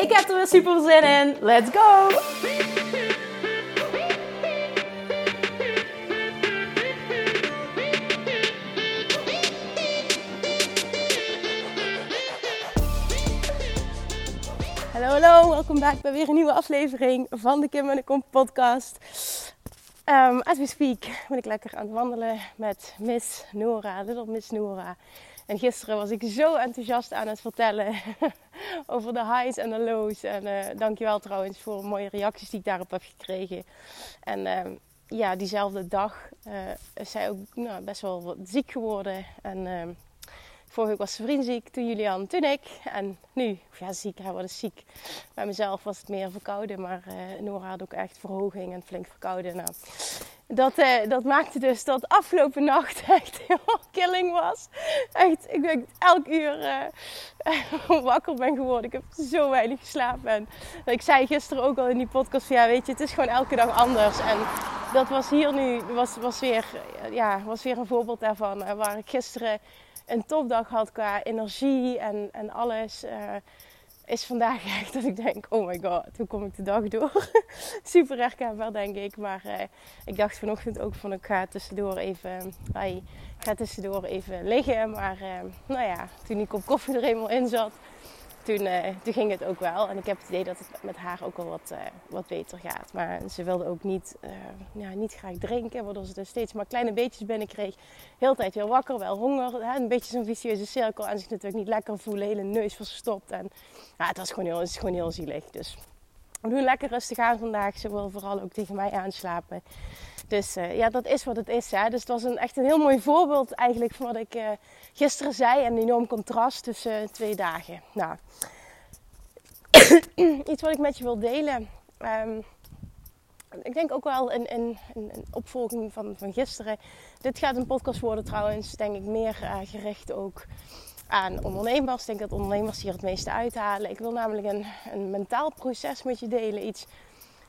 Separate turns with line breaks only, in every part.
Ik heb er weer super zin in. Let's go! Hallo, hallo, welkom back bij weer een nieuwe aflevering van de Kim en de Kom podcast. Um, as we speak ben ik lekker aan het wandelen met Miss Nora, Little Miss Nora. En gisteren was ik zo enthousiast aan het vertellen over de highs en de lows. En uh, dankjewel trouwens voor mooie reacties die ik daarop heb gekregen. En uh, ja, diezelfde dag uh, is zij ook nou, best wel ziek geworden. En ehm, vorige week was zijn vriend ziek, toen Julian, toen ik. En nu, ja ziek, hij was ziek. Bij mezelf was het meer verkouden, maar Nora had ook echt verhoging en flink verkouden. Nou, dat, eh, dat maakte dus dat afgelopen nacht echt helemaal killing was. Echt, ik denk elk uur uh, wakker ben geworden. Ik heb zo weinig geslapen. En ik zei gisteren ook al in die podcast van ja, weet je, het is gewoon elke dag anders. En dat was hier nu, was, was, weer, ja, was weer een voorbeeld daarvan. waar ik gisteren een topdag had qua energie en, en alles. Is vandaag echt dat ik denk, oh my god, hoe kom ik de dag door? Super herkenbaar denk ik. Maar uh, ik dacht vanochtend ook van ik ga tussendoor even, ga tussendoor even liggen. Maar uh, nou ja, toen die kop koffie er eenmaal in zat, toen, uh, toen ging het ook wel. En ik heb het idee dat het met haar ook wel wat, wat beter gaat. Maar ze wilde ook niet, ja, niet graag drinken, waardoor ze dus steeds maar kleine beetjes binnenkreeg. Heel tijd weer wakker, wel honger. Hè? Een beetje zo'n vicieuze cirkel en zich natuurlijk niet lekker voelen, hele neus verstopt. En ja, het, was gewoon heel, het is gewoon heel zielig. Dus we doen lekker rustig aan vandaag. Ze wil vooral ook tegen mij aanslapen. Dus uh, ja, dat is wat het is. Hè? Dus het was een, echt een heel mooi voorbeeld eigenlijk van wat ik uh, gisteren zei. En een enorm contrast tussen uh, twee dagen. Nou, iets wat ik met je wil delen. Um, ik denk ook wel een, een, een, opvolging van, van gisteren. Dit gaat een podcast worden trouwens, denk ik, meer gericht ook aan ondernemers. Ik denk dat ondernemers hier het meeste uithalen. Ik wil namelijk een, een mentaal proces met je delen. Iets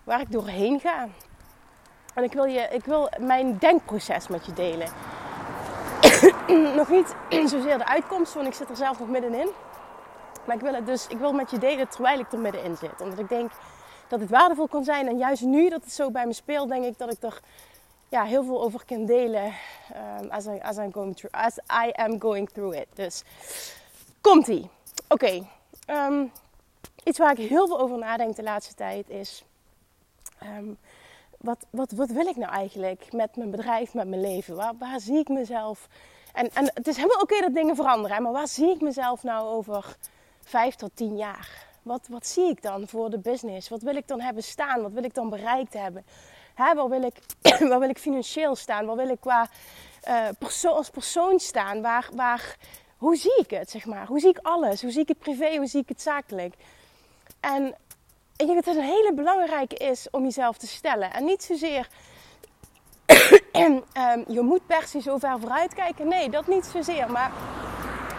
waar ik doorheen ga. En ik wil, je, ik wil mijn denkproces met je delen. nog niet zozeer de uitkomst, want ik zit er zelf nog middenin. Maar ik wil het dus ik wil met je delen terwijl ik er middenin zit. Omdat ik denk dat het waardevol kan zijn. En juist nu dat het zo bij me speelt, denk ik dat ik er ja, heel veel over kan delen um, as, I, going through, as I am going through it. Dus komt-ie. Oké. Okay. Um, ehm, iets waar ik heel veel over nadenk de laatste tijd is... Um, wat, wat, wat wil ik nou eigenlijk met mijn bedrijf, met mijn leven? Waar, waar zie ik mezelf? En, en het is helemaal oké dat dingen veranderen. Maar waar zie ik mezelf nou over vijf tot tien jaar? Wat, wat zie ik dan voor de business? Wat wil ik dan hebben staan? Wat wil ik dan bereikt hebben? Waar, wil ik, waar wil ik financieel staan? Waar wil ik qua uh, perso als persoon staan? Waar, waar, hoe zie ik het, zeg maar? Hoe zie ik alles? Hoe zie ik het privé? Hoe zie ik het zakelijk? En ik denk dat het een hele belangrijke is om jezelf te stellen. En niet zozeer, um, je moet per se zo ver vooruit kijken. Nee, dat niet zozeer. Maar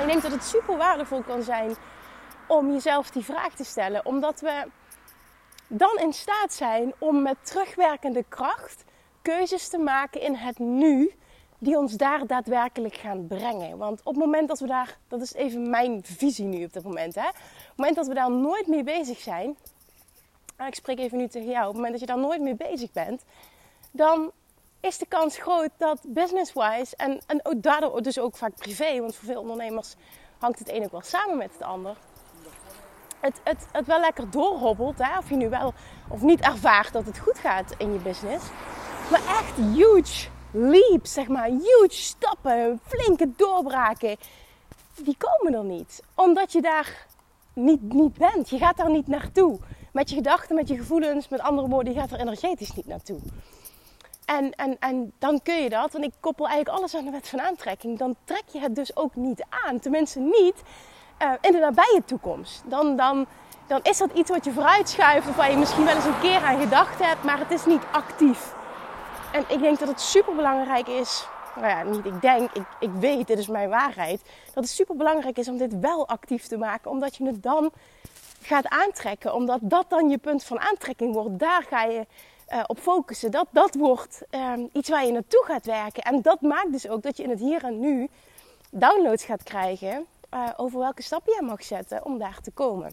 ik denk dat het super waardevol kan zijn om jezelf die vraag te stellen. Omdat we dan in staat zijn om met terugwerkende kracht keuzes te maken in het nu die ons daar daadwerkelijk gaan brengen. Want op het moment dat we daar, dat is even mijn visie nu op dit moment, hè? op het moment dat we daar nooit mee bezig zijn, ik spreek even nu tegen jou, op het moment dat je daar nooit mee bezig bent, dan is de kans groot dat business-wise en, en daardoor dus ook vaak privé, want voor veel ondernemers hangt het een ook wel samen met het ander het, het, het wel lekker doorhobbelt. Hè? Of je nu wel of niet ervaart dat het goed gaat in je business. Maar echt huge leaps, zeg maar. Huge stappen, flinke doorbraken. Die komen er niet. Omdat je daar niet, niet bent. Je gaat daar niet naartoe. Met je gedachten, met je gevoelens, met andere woorden, je gaat er energetisch niet naartoe. En, en, en dan kun je dat, en ik koppel eigenlijk alles aan de wet van aantrekking, dan trek je het dus ook niet aan. Tenminste niet uh, in de nabije toekomst. Dan, dan, dan is dat iets wat je vooruitschuift of waar je misschien wel eens een keer aan gedacht hebt, maar het is niet actief. En ik denk dat het super belangrijk is. Nou ja, niet ik denk, ik, ik weet, dit is mijn waarheid. Dat het super belangrijk is om dit wel actief te maken, omdat je het dan gaat aantrekken. Omdat dat dan je punt van aantrekking wordt. Daar ga je uh, op focussen. Dat, dat wordt um, iets waar je naartoe gaat werken. En dat maakt dus ook dat je in het hier en nu downloads gaat krijgen uh, over welke stappen je mag zetten om daar te komen.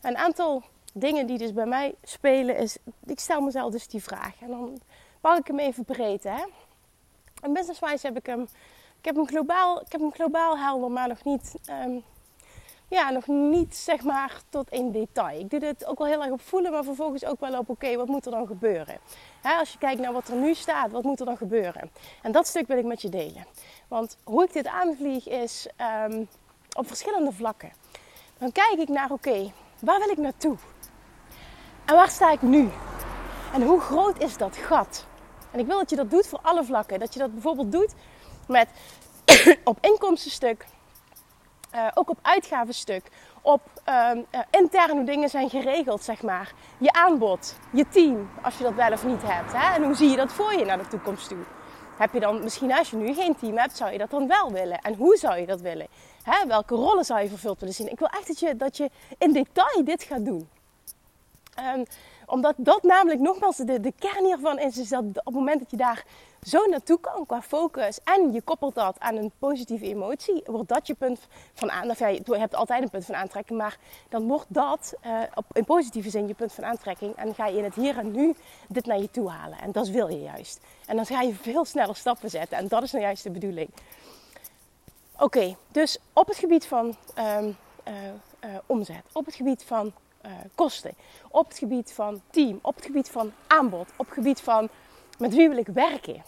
Een aantal dingen die dus bij mij spelen is, ik stel mezelf dus die vraag en dan pak ik hem even breed. Hè? En business-wise heb ik hem, ik heb hem globaal, ik heb hem globaal helder, maar nog niet um, ja, nog niet zeg maar tot in detail. Ik doe dit ook wel heel erg op voelen, maar vervolgens ook wel op oké, wat moet er dan gebeuren? als je kijkt naar wat er nu staat, wat moet er dan gebeuren? En dat stuk wil ik met je delen. Want hoe ik dit aanvlieg is ehm, op verschillende vlakken. Dan kijk ik naar oké, waar wil ik naartoe? En waar sta ik nu? En hoe groot is dat gat? En ik wil dat je dat doet voor alle vlakken. Dat je dat bijvoorbeeld doet met op inkomstenstuk uh, ook op uitgavenstuk, op uh, intern hoe dingen zijn geregeld, zeg maar. Je aanbod, je team, als je dat wel of niet hebt. Hè? En hoe zie je dat voor je naar de toekomst toe? Heb je dan misschien als je nu geen team hebt, zou je dat dan wel willen? En hoe zou je dat willen? Hè? Welke rollen zou je vervuld willen zien? Ik wil echt dat je, dat je in detail dit gaat doen. Um, omdat dat namelijk nogmaals de, de kern hiervan is, is dat op het moment dat je daar zo naartoe kan qua focus en je koppelt dat aan een positieve emotie, wordt dat je punt van aantrekking. Je hebt altijd een punt van aantrekking, maar dan wordt dat uh, op, in positieve zin je punt van aantrekking en ga je in het hier en nu dit naar je toe halen. En dat wil je juist. En dan ga je veel sneller stappen zetten en dat is nou juist de bedoeling. Oké, dus op het gebied van um, uh, uh, omzet, op het gebied van kosten, op het gebied van team, op het gebied van aanbod, op het gebied van met wie wil ik werken?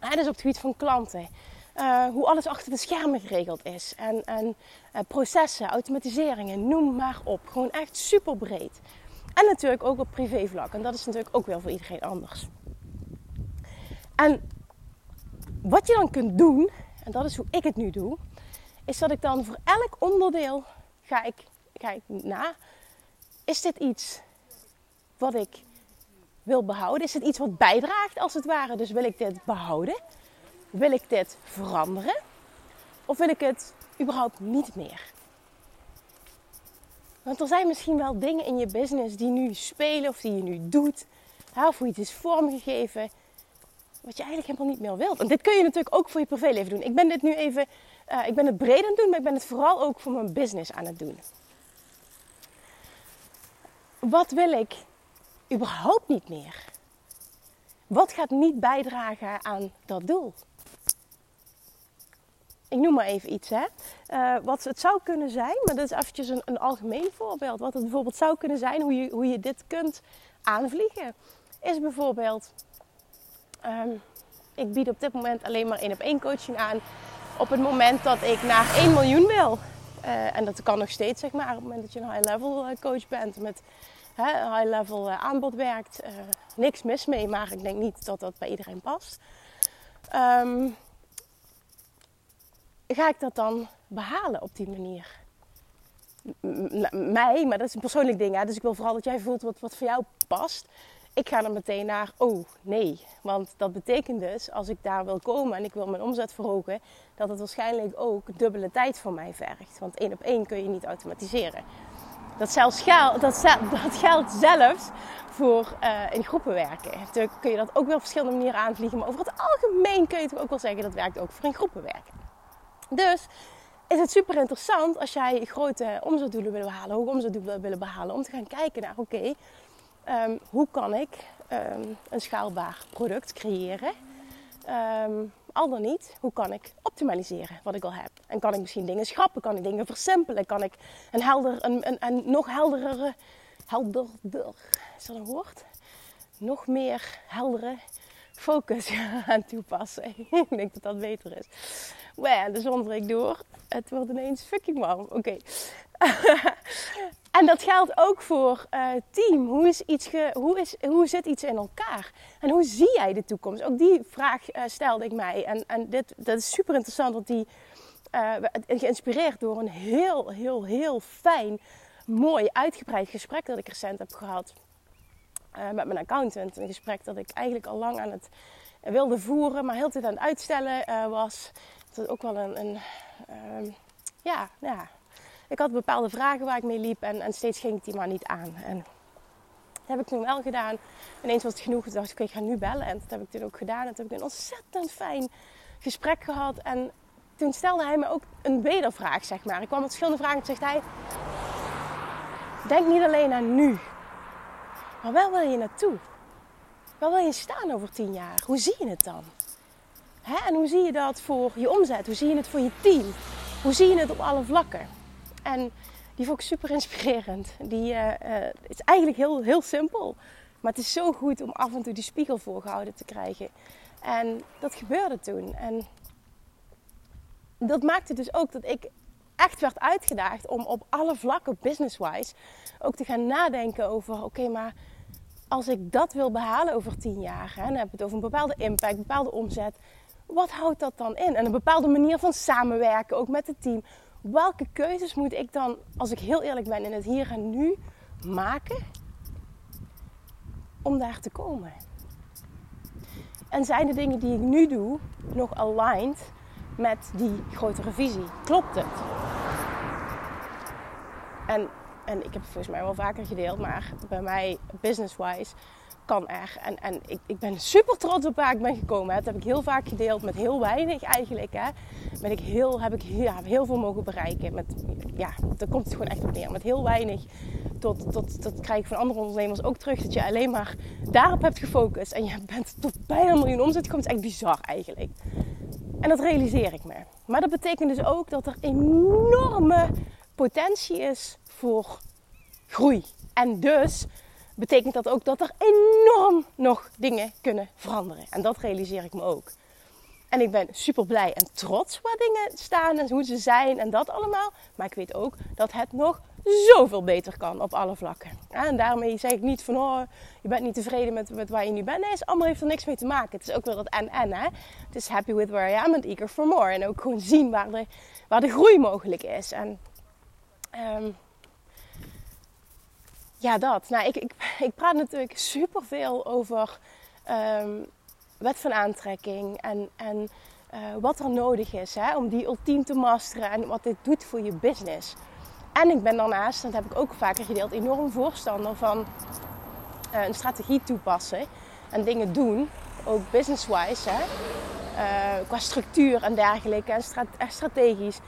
Dus op het gebied van klanten. Hoe alles achter de schermen geregeld is. En, en processen, automatiseringen, noem maar op. Gewoon echt super breed. En natuurlijk ook op privévlak. En dat is natuurlijk ook wel voor iedereen anders. En wat je dan kunt doen, en dat is hoe ik het nu doe, is dat ik dan voor elk onderdeel ga ik, ga ik na. Is dit iets wat ik wil behouden? Is het iets wat bijdraagt als het ware? Dus wil ik dit behouden? Wil ik dit veranderen? Of wil ik het überhaupt niet meer? Want er zijn misschien wel dingen in je business die nu spelen of die je nu doet, of hoe je het is vormgegeven, wat je eigenlijk helemaal niet meer wilt. En dit kun je natuurlijk ook voor je privéleven doen. Ik ben dit nu even, uh, ik ben het breed aan het doen, maar ik ben het vooral ook voor mijn business aan het doen. Wat wil ik überhaupt niet meer? Wat gaat niet bijdragen aan dat doel? Ik noem maar even iets. Hè. Uh, wat het zou kunnen zijn, maar dat is eventjes een, een, algemeen voorbeeld. Wat het bijvoorbeeld zou kunnen zijn, hoe je, hoe je dit kunt aanvliegen, is bijvoorbeeld... Um, ik bied op dit moment alleen maar één op één coaching aan. Op het moment dat ik naar 1 miljoen wil. Uh, en dat kan nog steeds, zeg maar, op het moment dat je een high level eh, coach bent. Met high-level uh, aanbod werkt. Uh, niks mis mee, maar ik denk niet dat dat bij iedereen past. Um, ga ik dat dan behalen op die manier? Mij, maar dat is een persoonlijk ding. Hè? Dus ik wil vooral dat jij voelt wat, wat voor jou past. Ik ga er meteen naar, oh nee. Want dat betekent dus, als ik daar wil komen en ik wil mijn omzet verhogen, dat het waarschijnlijk ook dubbele tijd voor mij vergt. Want één op één kun je niet automatiseren. Dat, zelfs geld, dat, dat geldt zelfs voor uh, in groepen werken. Natuurlijk kun je dat ook wel op verschillende manieren aanvliegen. Maar over het algemeen kun je toch ook wel zeggen dat werkt ook voor in groepen werken. Dus is het super interessant als jij grote omzetdoelen wil behalen, hoge omzetdoelen willen behalen, om te gaan kijken naar oké, um, hoe kan ik um, een schaalbaar product creëren? Um, al dan niet, hoe kan ik optimaliseren wat ik al heb? En kan ik misschien dingen schrappen? Kan ik dingen versimpelen? Kan ik een, helder, een, een, een nog helderere, helderder, is dat een woord? Nog meer heldere focus aan toepassen. ik denk dat dat beter is. Maar de zon breekt door. Het wordt ineens fucking warm. Oké. En dat geldt ook voor uh, team. Hoe, is iets ge, hoe, is, hoe zit iets in elkaar? En hoe zie jij de toekomst? Ook die vraag uh, stelde ik mij. En, en dit, dat is super interessant, want die, uh, geïnspireerd door een heel, heel, heel fijn, mooi, uitgebreid gesprek dat ik recent heb gehad met mijn accountant. Een gesprek dat ik eigenlijk al lang aan het wilde voeren, maar heel tijd aan het uitstellen was. Dat is ook wel een, een ehm, ja, ja, ik had bepaalde vragen waar ik mee liep en, en steeds ging ik die maar niet aan. En dat heb ik toen wel gedaan. Ineens was het genoeg. Toen dacht ik, ik ga nu bellen. En dat heb ik toen ook gedaan. En toen heb ik een ontzettend fijn gesprek gehad. En toen stelde hij me ook een wedervraag, zeg maar. Ik kwam met verschillende vragen. Toen zegt hij, denk niet alleen aan nu. Maar waar wil je naartoe? Waar wil je staan over tien jaar? Hoe zie je het dan? Hè? En hoe zie je dat voor je omzet? Hoe zie je het voor je team? Hoe zie je het op alle vlakken? En die vond ik super inspirerend. Die uh, uh, is eigenlijk heel, heel simpel. Maar het is zo goed om af en toe die spiegel voorgehouden te krijgen. En dat gebeurde toen. En dat maakte dus ook dat ik echt werd uitgedaagd om op alle vlakken, business-wise, ook te gaan nadenken over: oké, maar als ik dat wil behalen over tien jaar, hè, dan heb ik het over een bepaalde impact, een bepaalde omzet. Wat houdt dat dan in? En een bepaalde manier van samenwerken, ook met het team welke keuzes moet ik dan, als ik heel eerlijk ben, in het hier en nu maken om daar te komen? En zijn de dingen die ik nu doe nog aligned met die grotere visie? Klopt het? En, en ik heb het volgens mij wel vaker gedeeld, maar bij mij business-wise kan er. En, en ik, ik ben super trots op waar ik ben gekomen. Dat heb ik heel vaak gedeeld met heel weinig eigenlijk. Hè. Ben ik heel, heb ik heel, heel veel mogen bereiken. Met, ja, daar komt het gewoon echt op neer. Met heel weinig. Tot, tot, dat krijg ik van andere ondernemers ook terug. Dat je alleen maar daarop hebt gefocust. En je bent tot bijna een miljoen omzet gekomen. Is echt bizar eigenlijk. En dat realiseer ik me. Maar dat betekent dus ook dat er enorme potentie is voor groei. En dus betekent dat ook dat er enorm nog dingen kunnen veranderen. En dat realiseer ik me ook. En ik ben super blij en trots waar dingen staan en hoe ze zijn en dat allemaal. Maar ik weet ook dat het nog zoveel beter kan op alle vlakken. En daarmee zeg ik niet van, oh, je bent niet tevreden met, met waar je nu bent. Nee, het allemaal heeft er niks mee te maken. Het is ook wel dat en-en, hè. Het is happy with where I am and eager for more. En ook gewoon zien waar de, waar de groei mogelijk is. En um, ja, dat. Nou, ik, ik, ik praat natuurlijk superveel over um, wet van aantrekking en, en uh, wat er nodig is hè, om die ultiem te masteren en wat dit doet voor je business. En ik ben daarnaast, dat heb ik ook vaker gedeeld, enorm voorstander van uh, een strategie toepassen en dingen doen, ook business-wise, hè, uh, qua structuur en dergelijke en strategisch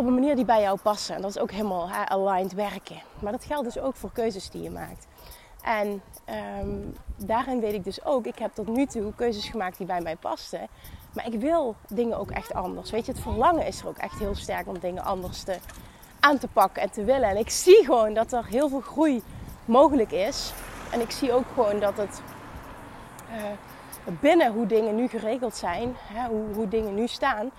op een manier die bij jou passen. En dat is ook helemaal aligned werken. Maar dat geldt dus ook voor keuzes die je maakt. En um, daarin weet ik dus ook, ik heb tot nu toe keuzes gemaakt die bij mij pasten. Maar ik wil dingen ook echt anders. Weet je, het verlangen is er ook echt heel sterk om dingen anders te, aan te pakken en te willen. En ik zie gewoon dat er heel veel groei mogelijk is. En ik zie ook gewoon dat het uh, binnen hoe dingen nu geregeld zijn, hè, hoe, hoe dingen nu staan,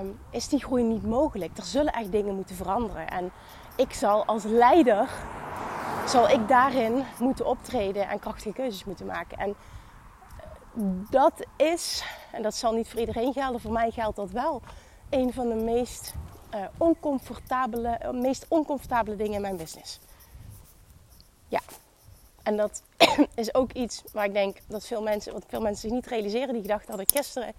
um, is die groei niet mogelijk. Er zullen echt dingen moeten veranderen. En ik zal als leider, zal ik daarin moeten optreden en krachtige keuzes moeten maken. En eh, dat is, en dat zal niet voor iedereen gelden, voor mij geldt dat wel, een van de meest, uh, oncomfortabele, eh, meest oncomfortabele dingen in mijn business. Ja, en dat is ook iets waar ik denk dat veel mensen, wat veel mensen zich niet realiseren. Die gedachte had ik gisteren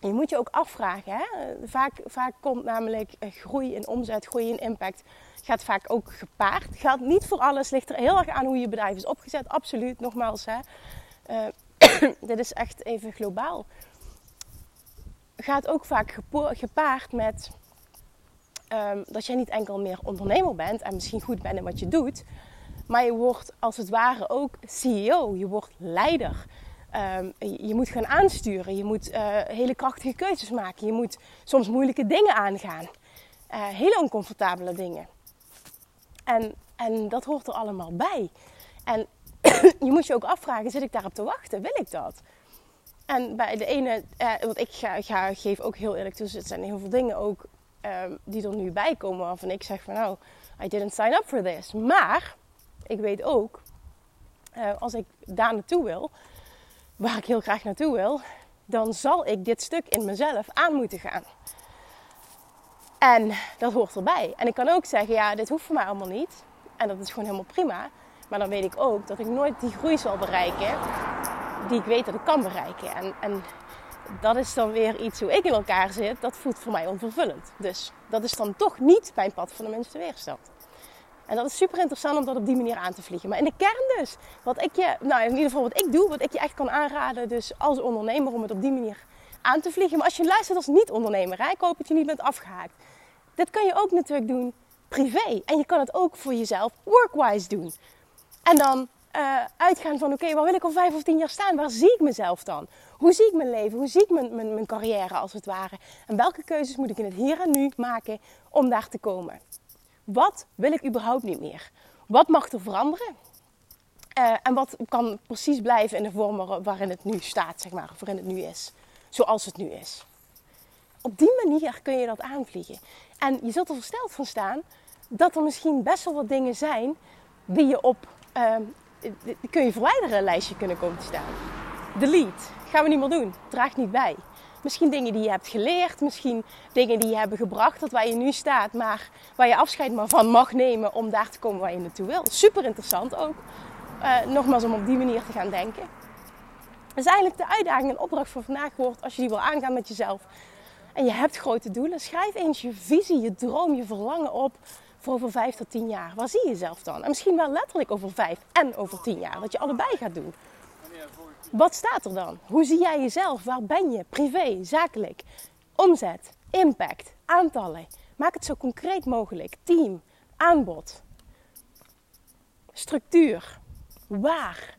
je moet je ook afvragen. Hè? Vaak, vaak komt namelijk groei in omzet, groei in impact. Gaat vaak ook gepaard. Gaat niet voor alles, ligt er heel erg aan hoe je bedrijf is opgezet. Absoluut, nogmaals. Hè? Uh, dit is echt even globaal. Gaat ook vaak gepaard met um, dat jij niet enkel meer ondernemer bent en misschien goed bent in wat je doet. Maar je wordt als het ware ook CEO. Je wordt leider. Um, je moet gaan aansturen. Je moet uh, hele krachtige keuzes maken. Je moet soms moeilijke dingen aangaan. Uh, hele oncomfortabele dingen. En, en dat hoort er allemaal bij. En je moet je ook afvragen: zit ik daarop te wachten? Wil ik dat? En bij de ene, uh, want ik ga, ga, geef ook heel eerlijk toe, er zijn heel veel dingen ook um, die er nu bij komen waarvan ik zeg van nou, I didn't sign up for this. Maar ik weet ook, als ik daar naartoe wil, waar ik heel graag naartoe wil, dan zal ik dit stuk in mezelf aan moeten gaan. En dat hoort erbij. En ik kan ook zeggen, ja, dit hoeft voor mij allemaal niet. En dat is gewoon helemaal prima. Maar dan weet ik ook dat ik nooit die groei zal bereiken die ik weet dat ik kan bereiken. En, en dat is dan weer iets hoe ik in elkaar zit. Dat voelt voor mij onvervullend. Dus dat is dan toch niet mijn pad van de minste weerstand. En dat is super interessant om dat op die manier aan te vliegen. Maar in de kern dus, wat ik je, nou in ieder geval wat ik doe, wat ik je echt kan aanraden, dus als ondernemer om het op die manier aan te vliegen. Maar als je luistert als niet-ondernemer, ik hoop dat je niet bent afgehaakt. Dit kan je ook natuurlijk doen privé. En je kan het ook voor jezelf workwise doen. En dan uh, uitgaan van oké, waar wil ik al vijf of tien jaar staan? Waar zie ik mezelf dan? Hoe zie ik mijn leven? Hoe zie ik mijn, mijn, mijn carrière als het ware? En welke keuzes moet ik in het hier en nu maken om daar te komen? Wat wil ik überhaupt niet meer? Wat mag er veranderen? Uh, en wat kan precies blijven in de vorm waarin het nu staat, zeg maar, of waarin het nu is. Zoals het nu is. Op die manier kun je dat aanvliegen. En je zult er versteld van staan dat er misschien best wel wat dingen zijn die je op uh, kun je verwijderen lijstje kunnen komen te staan. Delete. Gaan we niet meer doen. Draagt niet bij. Misschien dingen die je hebt geleerd, misschien dingen die je hebben gebracht tot waar je nu staat, maar waar je afscheid maar van mag nemen om daar te komen waar je naartoe wil. Super interessant ook. Uh, nogmaals, om op die manier te gaan denken. Dat is eigenlijk de uitdaging en opdracht voor vandaag wordt als je die wil aangaan met jezelf. En je hebt grote doelen. Schrijf eens je visie, je droom, je verlangen op voor over vijf tot tien jaar. Waar zie je jezelf dan? En misschien wel letterlijk over vijf en over tien jaar. Dat je allebei gaat doen. Wat staat er dan? Hoe zie jij jezelf? Waar ben je? Privé, zakelijk, omzet, impact, aantallen. Maak het zo concreet mogelijk. Team, aanbod, structuur, waar.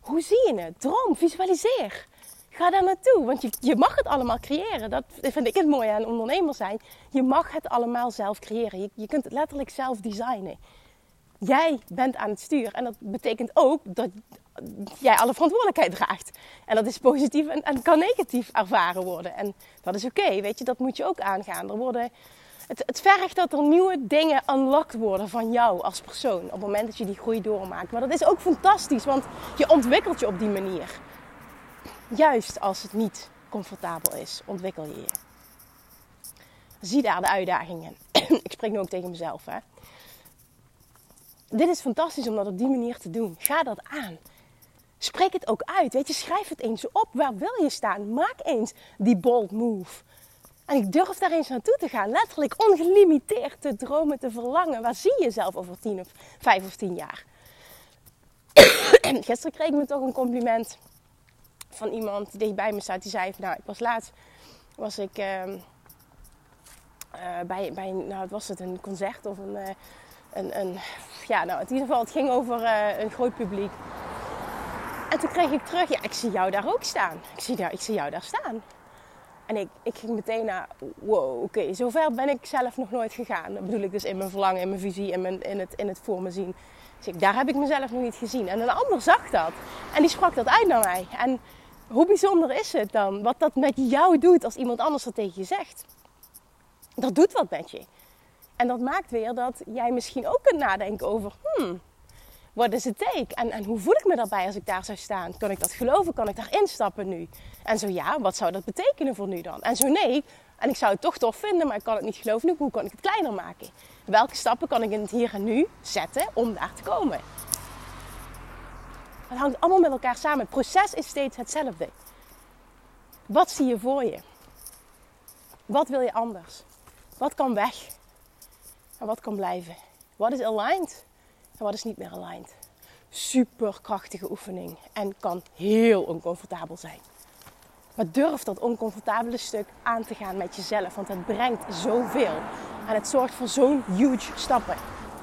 Hoe zie je het? Droom, visualiseer. Ga daar naartoe, want je, je mag het allemaal creëren. Dat vind ik het mooie aan ondernemer zijn. Je mag het allemaal zelf creëren. Je, je kunt het letterlijk zelf designen. Jij bent aan het stuur. En dat betekent ook dat jij alle verantwoordelijkheid draagt. En dat is positief en, kan negatief ervaren worden. En dat is oké, weet je, dat moet je ook aangaan. Er worden, het, het vergt dat er nieuwe dingen unlocked worden van jou als persoon. Op het moment dat je die groei doormaakt. Maar dat is ook fantastisch, want je ontwikkelt je op die manier. Juist als het niet comfortabel is, ontwikkel je je. Zie daar de uitdagingen. ik spreek nu ook tegen mezelf. Hè. Dit is fantastisch om dat op die manier te doen. Ga dat aan. Spreek het ook uit. Weet je, schrijf het eens op. Waar wil je staan? Maak eens die bold move. En ik durf daar eens naartoe te gaan. Letterlijk ongelimiteerd te dromen, te verlangen. Waar zie je jezelf over tien of vijf of tien jaar? Gisteren kreeg ik me toch een compliment van iemand die dicht bij me staat. Die zei, nou, ik was laatst, was ik uh, uh, bij, bij, nou, was het een concert of een, uh, een, een, ja, nou, in ieder geval, het ging over eh, een groot publiek. En toen kreeg ik terug, ja, ik zie jou daar ook staan. Ik zie, jou, ik zie jou daar staan. En ik, ik ging meteen naar, wow, oké, zover ben ik zelf nog nooit gegaan. Dat bedoel ik dus in mijn verlangen, in mijn visie, in, mijn, het, in het voor me zien. Dus ik, daar heb ik mezelf nog niet gezien. En een ander zag dat. En die sprak dat uit naar mij. En hoe bijzonder is het dan? Wat dat met jou doet als iemand anders dat tegen je zegt. Dat doet wat met je. En dat maakt weer dat jij misschien ook kunt nadenken over... Hmm, wat is het take? En, en hoe voel ik me daarbij als ik daar zou staan? Kan ik dat geloven? Kan ik daar instappen nu? En zo ja, wat zou dat betekenen voor nu dan? En zo nee, en ik zou het toch tof vinden, maar ik kan het niet geloven nu. Hoe kan ik het kleiner maken? Welke stappen kan ik in het hier en nu zetten om daar te komen? Het hangt allemaal met elkaar samen. Het proces is steeds hetzelfde. Wat zie je voor je? Wat wil je anders? Wat kan weg? En wat kan blijven? Wat is aligned? En wat is niet meer aligned? Super krachtige oefening en kan heel oncomfortabel zijn. Maar durf dat oncomfortabele stuk aan te gaan met jezelf, want het brengt zoveel. En het zorgt voor zo'n huge stappen.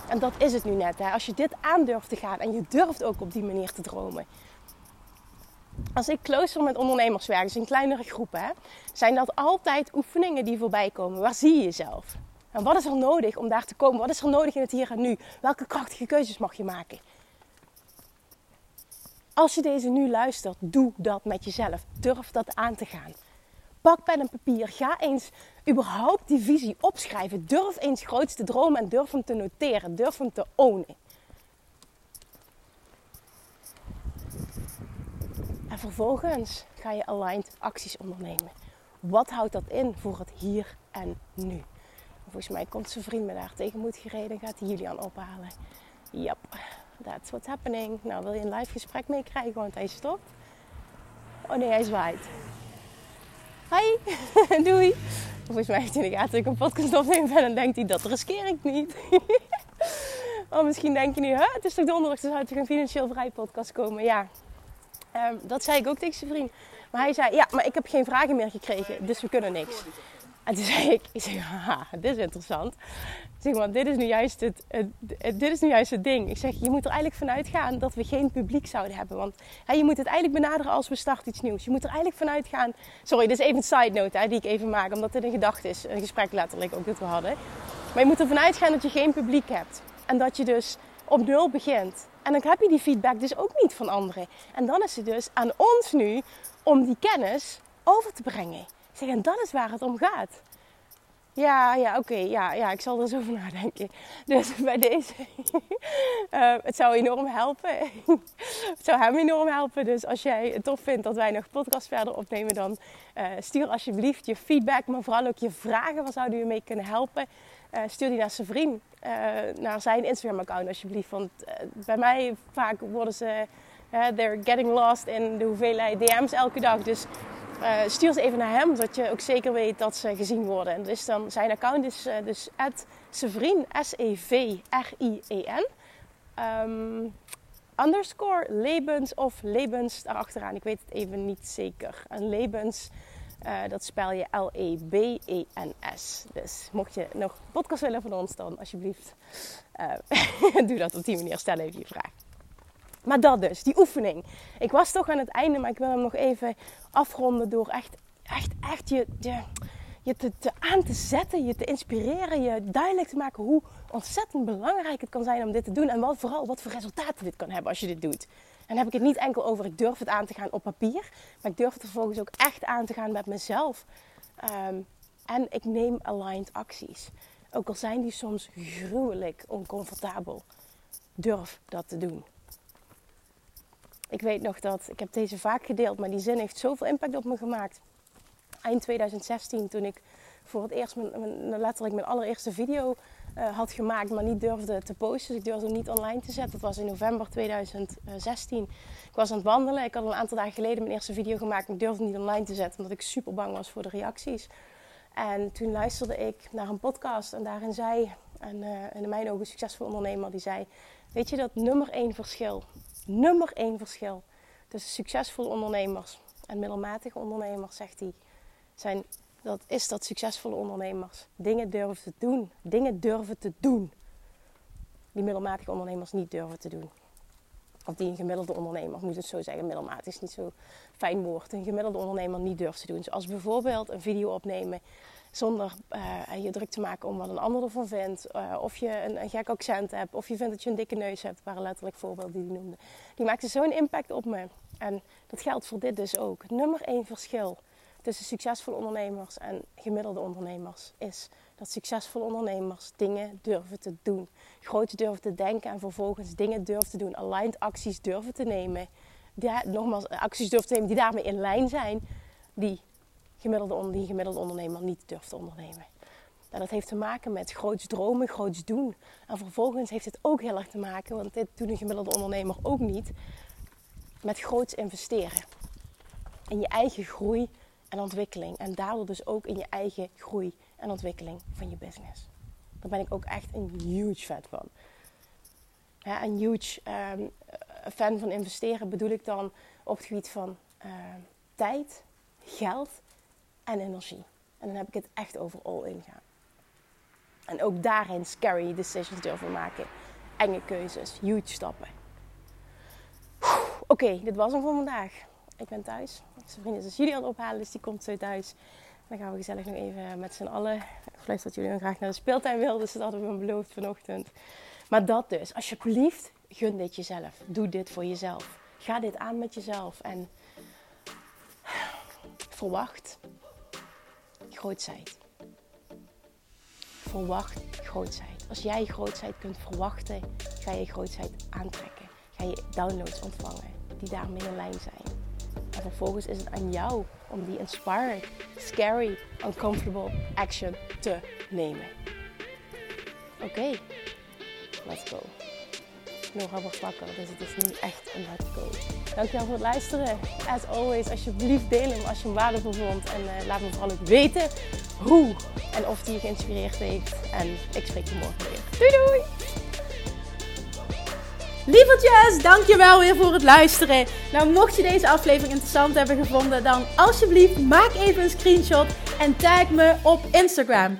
En dat is het nu net. Hè? Als je dit aandurft te gaan en je durft ook op die manier te dromen. Als ik closer met ondernemers werk, dus in kleinere groepen, hè, zijn dat altijd oefeningen die voorbij komen. Waar zie je jezelf? En wat is er nodig om daar te komen? Wat is er nodig in het hier en nu? Welke krachtige keuzes mag je maken? Als je deze nu luistert, doe dat met jezelf. Durf dat aan te gaan. Pak pen en papier. Ga eens überhaupt die visie opschrijven. Durf eens groots te dromen en durf hem te noteren. Durf hem te ownen. En vervolgens ga je aligned acties ondernemen. Wat houdt dat in voor het hier en nu? Volgens mij komt zijn vriend me daar tegenmoet gereden en gaat hij Julian ophalen. Yep, that's what's happening. Nou, wil je een live gesprek meekrijgen, want hij stopt. Oh nee, hij zwaait. Hi, doei. Volgens mij heeft hij in de gaten een podcast opneem ben en denkt hij, dat riskeer ik niet. oh, misschien denk je nu, het is toch donderdag, dus zou toch een financieel vrij podcast komen? Ja, um, dat zei ik ook tegen zijn vriend. Maar hij zei, ja, maar ik heb geen vragen meer gekregen, dus we kunnen niks. En toen zei ik, ik zeg, haha, dit is interessant. Zeg maar, dit is nu juist het, dit is nu juist het ding. Ik zeg, je moet er eigenlijk vanuit gaan dat we geen publiek zouden hebben. Want hè, je moet het eigenlijk benaderen als we starten iets nieuws. Je moet er eigenlijk vanuit gaan. Sorry, dit is even een side note hè, die ik even maak, omdat dit een gedachte is. Een gesprek letterlijk ook dat we hadden. Maar je moet er vanuit gaan dat je geen publiek hebt. En dat je dus op nul begint. En dan heb je die feedback dus ook niet van anderen. En dan is het dus aan ons nu om die kennis over te brengen. Zeg, en dat is waar het om gaat. Ja, ja, oké. ja, ja, ik zal er eens over nadenken. Dus bij deze, uh, het zou enorm helpen. het zou hem enorm helpen. Dus als jij het tof vindt dat wij nog podcast verder opnemen, dan uh, stuur alsjeblieft je feedback, maar vooral ook je vragen. Waar zouden we mee kunnen helpen? Uh, stuur die naar zijn naar zijn Instagram-account alsjeblieft. Want bij mij vaak worden ze, they're getting lost in de hoeveelheid DM's elke dag. Dus uh, stuur ze even naar hem, zodat je ook zeker weet dat ze gezien worden. En dus dan, zijn account is uh, dus Sevrien, S-E-V-R-I-E-N. Um, underscore Lebens of Lebens daarachteraan. Ik weet het even niet zeker. En Lebens, uh, dat spel je L-E-B-E-N-S. Dus mocht je nog podcast willen van ons, dan alsjeblieft doe dat op die manier. Stel even je vraag. Maar dat dus, die oefening. Ik was toch aan het einde, maar ik wil hem nog even afronden door echt, echt, echt je, je, te, aan te zetten, je te inspireren, je duidelijk te maken hoe ontzettend belangrijk het kan zijn om dit te doen. En wat, vooral wat voor resultaten dit kan hebben als je dit doet. En dan heb ik het niet enkel over ik durf het aan te gaan op papier, maar ik durf het vervolgens ook echt aan te gaan met mezelf. Ehm, en ik neem aligned acties. Ook al zijn die soms gruwelijk oncomfortabel. Durf dat te doen. Ik weet nog dat, ik heb deze vaak gedeeld, maar die zin heeft zoveel impact op me gemaakt. Eind 2016, toen ik voor het eerst mijn, letterlijk mijn allereerste video uh, had gemaakt, maar niet durfde te posten. Dus ik durfde hem niet online te zetten. Dat was in november 2016. Ik was aan het wandelen. Ik had een aantal dagen geleden mijn eerste video gemaakt. Maar ik durfde niet online te zetten, omdat ik super bang was voor de reacties. En toen luisterde ik naar een podcast en daarin zei een, uh, in mijn ogen succesvol ondernemer, die zei... Weet je dat nummer één verschil nummer één verschil tussen succesvolle ondernemers en middelmatige ondernemers, zegt hij, zijn, dat is dat succesvolle ondernemers dingen durven te doen. Dingen durven te doen. Die middelmatige ondernemers niet durven te doen. Of die een gemiddelde ondernemer, moet het zo zeggen, middelmatig is niet zo fijn woord. Een gemiddelde ondernemer niet durft te doen. Zoals bijvoorbeeld een video opnemen zonder uh, je druk te maken om wat een ander ervan vindt. Uh, of je een, een, gek accent hebt. Of je vindt dat je een dikke neus hebt. waren letterlijk voorbeelden die hij noemde. Die maakte zo'n impact op me. En dat geldt voor dit dus ook. Nummer één verschil tussen succesvolle ondernemers en gemiddelde ondernemers is dat succesvolle ondernemers dingen durven te doen. Groot durven te denken en vervolgens dingen durven te doen. Aligned acties durven te nemen. Die, nogmaals, acties durven te nemen die daarmee in lijn zijn. Die gemiddelde, die gemiddelde ondernemer niet durft te ondernemen. En dat heeft te maken met groots dromen, groots doen. En vervolgens heeft het ook heel erg te maken, want dit doet een gemiddelde ondernemer ook niet, met groots investeren. In je eigen groei en ontwikkeling. En daardoor dus ook in je eigen groei en ontwikkeling van je business. Daar ben ik ook echt een huge fan van. Een huge um, fan van investeren bedoel ik dan op het gebied van uh, tijd, geld en energie. En dan heb ik het echt over all in gaan. En ook daarin scary decisions durven maken. Enge keuzes, huge stappen. Oké, dit was hem voor vandaag. Ik ben thuis. Zijn vrienden is jullie aan het ophalen, dus die komt zo thuis. Dan gaan we gezellig nog even met z'n allen. Ik dat jullie dan graag naar de speeltuin wilden, dus dat hadden we beloofd vanochtend. Maar dat dus, alsjeblieft, gun dit jezelf. Doe dit voor jezelf. Ga dit aan met jezelf en verwacht grootheid. Verwacht grootheid. Als jij grootheid kunt verwachten, ga je grootheid aantrekken. Ga je downloads ontvangen die daarmee in lijn zijn. En vervolgens is het aan jou om die inspiring, scary, uncomfortable action te nemen. Oké, let's go. Wordt wakker, dus het is nu echt een let's go. Dankjewel voor het luisteren. As always, alsjeblieft deel hem als je hem waardevol vond. En uh, laat me vooral ook weten hoe en of die je geïnspireerd heeft. En ik spreek je morgen weer. Doei doei!
Lievertjes, dankjewel weer voor het luisteren. Nou, mocht je deze aflevering interessant hebben gevonden, dan alsjeblieft maak even een screenshot en tag me op Instagram.